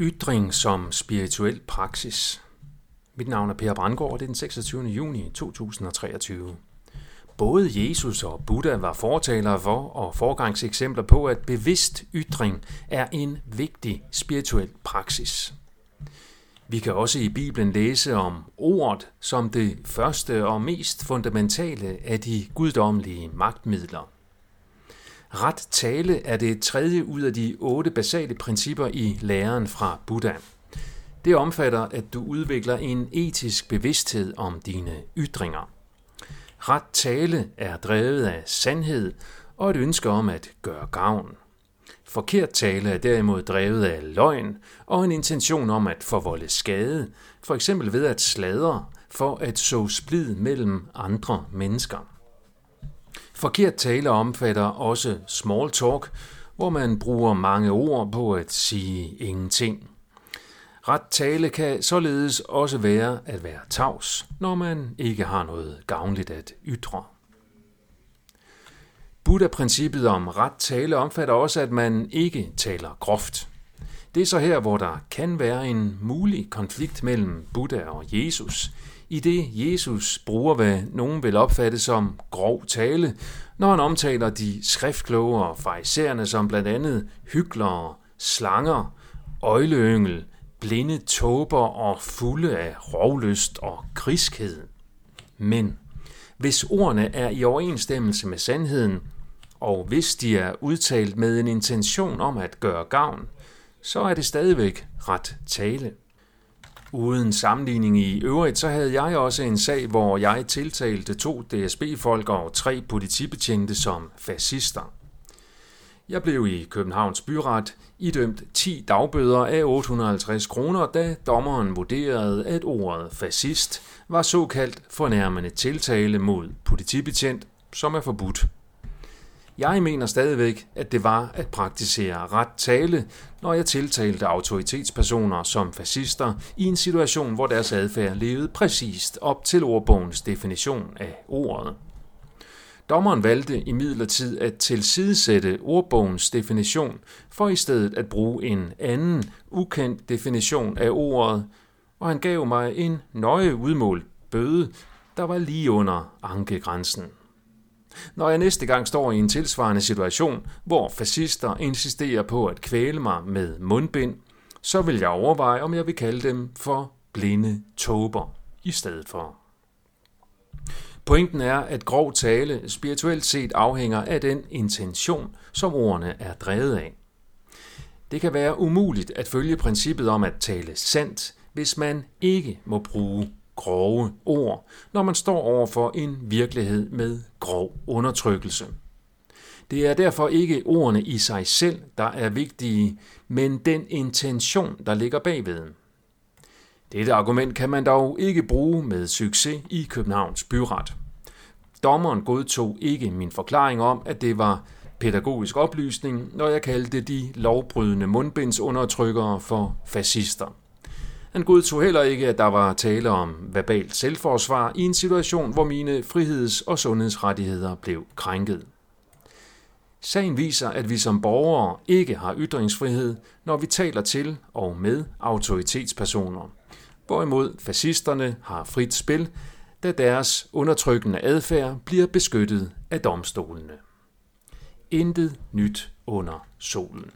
Ytring som spirituel praksis. Mit navn er Per Brandgaard, og det er den 26. juni 2023. Både Jesus og Buddha var fortalere for og forgangseksempler på, at bevidst ytring er en vigtig spirituel praksis. Vi kan også i Bibelen læse om ordet som det første og mest fundamentale af de guddommelige magtmidler. Ret tale er det tredje ud af de otte basale principper i læren fra Buddha. Det omfatter, at du udvikler en etisk bevidsthed om dine ytringer. Ret tale er drevet af sandhed og et ønske om at gøre gavn. Forkert tale er derimod drevet af løgn og en intention om at forvolde skade, for eksempel ved at sladre for at så splid mellem andre mennesker. Forkert tale omfatter også small talk, hvor man bruger mange ord på at sige ingenting. Ret tale kan således også være at være tavs, når man ikke har noget gavnligt at ytre. Buddha-princippet om ret tale omfatter også, at man ikke taler groft. Det er så her, hvor der kan være en mulig konflikt mellem Buddha og Jesus, i det Jesus bruger, hvad nogen vil opfatte som grov tale, når han omtaler de skriftkloge og fejserende som blandt andet hyklere, slanger, øjleyngel, blinde tåber og fulde af rovlyst og griskhed. Men hvis ordene er i overensstemmelse med sandheden, og hvis de er udtalt med en intention om at gøre gavn, så er det stadigvæk ret tale. Uden sammenligning i øvrigt, så havde jeg også en sag, hvor jeg tiltalte to DSB-folk og tre politibetjente som fascister. Jeg blev i Københavns Byret idømt 10 dagbøder af 850 kroner, da dommeren vurderede, at ordet fascist var såkaldt fornærmende tiltale mod politibetjent, som er forbudt jeg mener stadigvæk, at det var at praktisere ret tale, når jeg tiltalte autoritetspersoner som fascister i en situation, hvor deres adfærd levede præcist op til ordbogens definition af ordet. Dommeren valgte imidlertid at tilsidesætte ordbogens definition for i stedet at bruge en anden, ukendt definition af ordet, og han gav mig en nøje udmålt bøde, der var lige under ankegrænsen. Når jeg næste gang står i en tilsvarende situation, hvor fascister insisterer på at kvæle mig med mundbind, så vil jeg overveje, om jeg vil kalde dem for blinde tåber i stedet for. Pointen er, at grov tale spirituelt set afhænger af den intention, som ordene er drevet af. Det kan være umuligt at følge princippet om at tale sandt, hvis man ikke må bruge grove ord, når man står over for en virkelighed med grov undertrykkelse. Det er derfor ikke ordene i sig selv, der er vigtige, men den intention, der ligger bagved. Dette argument kan man dog ikke bruge med succes i Københavns Byret. Dommeren godtog ikke min forklaring om, at det var pædagogisk oplysning, når jeg kaldte de lovbrydende mundbindsundertrykkere for fascister. Han godtog heller ikke, at der var tale om verbalt selvforsvar i en situation, hvor mine friheds- og sundhedsrettigheder blev krænket. Sagen viser, at vi som borgere ikke har ytringsfrihed, når vi taler til og med autoritetspersoner. Hvorimod fascisterne har frit spil, da deres undertrykkende adfærd bliver beskyttet af domstolene. Intet nyt under solen.